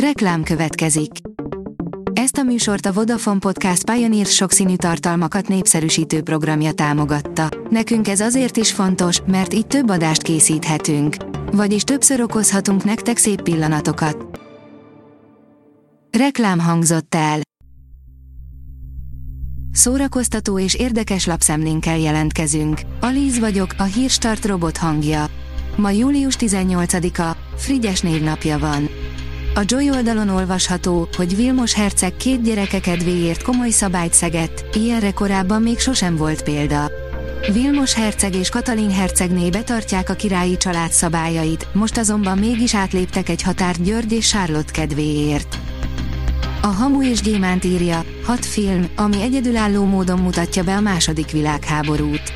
Reklám következik. Ezt a műsort a Vodafone Podcast Pioneer sokszínű tartalmakat népszerűsítő programja támogatta. Nekünk ez azért is fontos, mert így több adást készíthetünk. Vagyis többször okozhatunk nektek szép pillanatokat. Reklám hangzott el. Szórakoztató és érdekes lapszemlénkkel jelentkezünk. Alíz vagyok, a hírstart robot hangja. Ma július 18-a, Frigyes névnapja van. A Joy oldalon olvasható, hogy Vilmos herceg két gyereke kedvéért komoly szabályt szegett, ilyenre korábban még sosem volt példa. Vilmos herceg és Katalin hercegné betartják a királyi család szabályait, most azonban mégis átléptek egy határt György és Charlotte kedvéért. A Hamu és Gyémánt írja, hat film, ami egyedülálló módon mutatja be a második világháborút.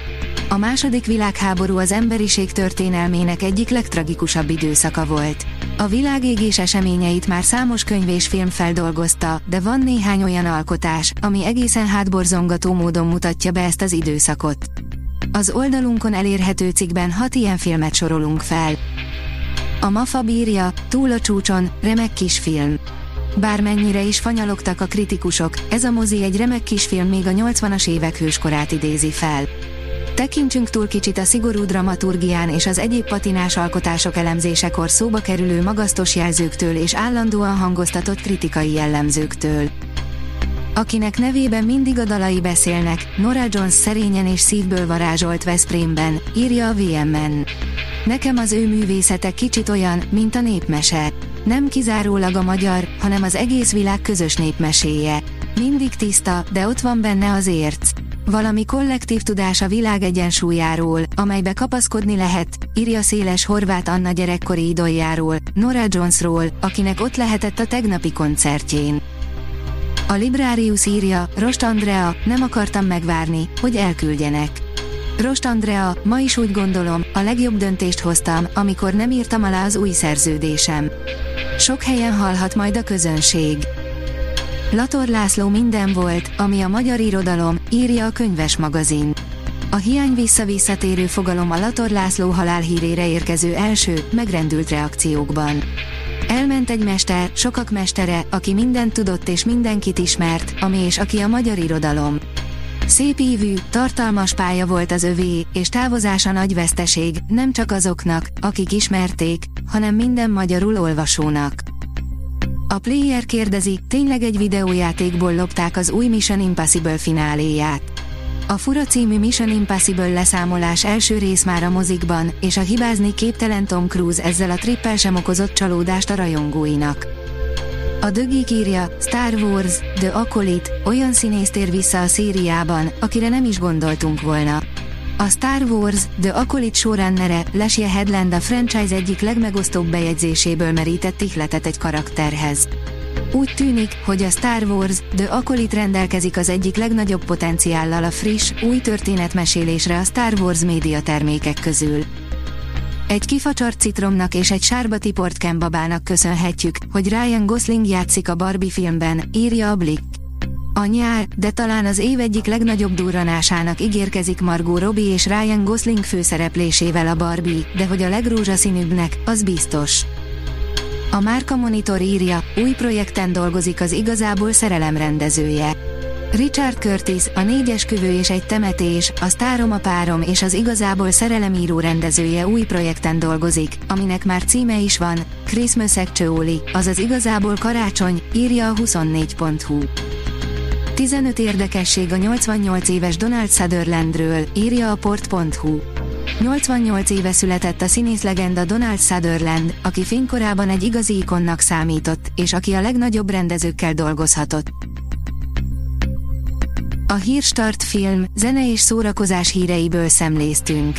A második világháború az emberiség történelmének egyik legtragikusabb időszaka volt. A világégés eseményeit már számos könyv és film feldolgozta, de van néhány olyan alkotás, ami egészen hátborzongató módon mutatja be ezt az időszakot. Az oldalunkon elérhető cikkben hat ilyen filmet sorolunk fel. A Mafa bírja, túl a csúcson, remek kisfilm. Bármennyire is fanyalogtak a kritikusok, ez a mozi egy remek kisfilm még a 80-as évek hőskorát idézi fel. Tekintsünk túl kicsit a szigorú dramaturgián és az egyéb patinás alkotások elemzésekor szóba kerülő magasztos jelzőktől és állandóan hangoztatott kritikai jellemzőktől. Akinek nevében mindig a dalai beszélnek, Nora Jones szerényen és szívből varázsolt Veszprémben, írja a VMN. Nekem az ő művészete kicsit olyan, mint a népmese. Nem kizárólag a magyar, hanem az egész világ közös népmeséje. Mindig tiszta, de ott van benne az érc. Valami kollektív tudás a világ egyensúlyáról, amelybe kapaszkodni lehet, írja széles horvát Anna gyerekkori idoljáról, Nora Jonesról, akinek ott lehetett a tegnapi koncertjén. A Librarius írja, Rost Andrea, nem akartam megvárni, hogy elküldjenek. Rost Andrea, ma is úgy gondolom, a legjobb döntést hoztam, amikor nem írtam alá az új szerződésem. Sok helyen hallhat majd a közönség. Lator László minden volt, ami a magyar irodalom, írja a könyves magazin. A hiány vissza-visszatérő fogalom a Lator László halálhírére érkező első, megrendült reakciókban. Elment egy mester, sokak mestere, aki mindent tudott és mindenkit ismert, ami és aki a magyar irodalom. Szép ívű, tartalmas pálya volt az övé, és távozása nagy veszteség, nem csak azoknak, akik ismerték, hanem minden magyarul olvasónak. A player kérdezi, tényleg egy videójátékból lopták az új Mission Impossible fináléját. A Fura című Mission Impossible leszámolás első rész már a mozikban, és a hibázni képtelen Tom Cruise ezzel a trippel sem okozott csalódást a rajongóinak. A Dögik írja, Star Wars, The Acolyte, olyan színész tér vissza a szériában, akire nem is gondoltunk volna. A Star Wars, The Acolyte showrunnere, Leslie Headland a franchise egyik legmegosztóbb bejegyzéséből merített ihletet egy karakterhez. Úgy tűnik, hogy a Star Wars, The Acolyte rendelkezik az egyik legnagyobb potenciállal a friss, új történetmesélésre a Star Wars média termékek közül. Egy kifacsart citromnak és egy sárba tiport kembabának köszönhetjük, hogy Ryan Gosling játszik a Barbie filmben, írja a Blick. A nyár, de talán az év egyik legnagyobb durranásának ígérkezik Margot Robbie és Ryan Gosling főszereplésével a Barbie, de hogy a legrózsaszínűbbnek, az biztos. A Márka Monitor írja, új projekten dolgozik az igazából szerelem rendezője. Richard Curtis, a négyes küvő és egy temetés, a sztárom a párom és az igazából szerelemíró rendezője új projekten dolgozik, aminek már címe is van, Christmas Actually, azaz igazából karácsony, írja a 24.hu. 15 érdekesség a 88 éves Donald Sutherlandről, írja a port.hu. 88 éve született a színész legenda Donald Sutherland, aki fénykorában egy igazi ikonnak számított, és aki a legnagyobb rendezőkkel dolgozhatott. A Hírstart film, zene és szórakozás híreiből szemléztünk.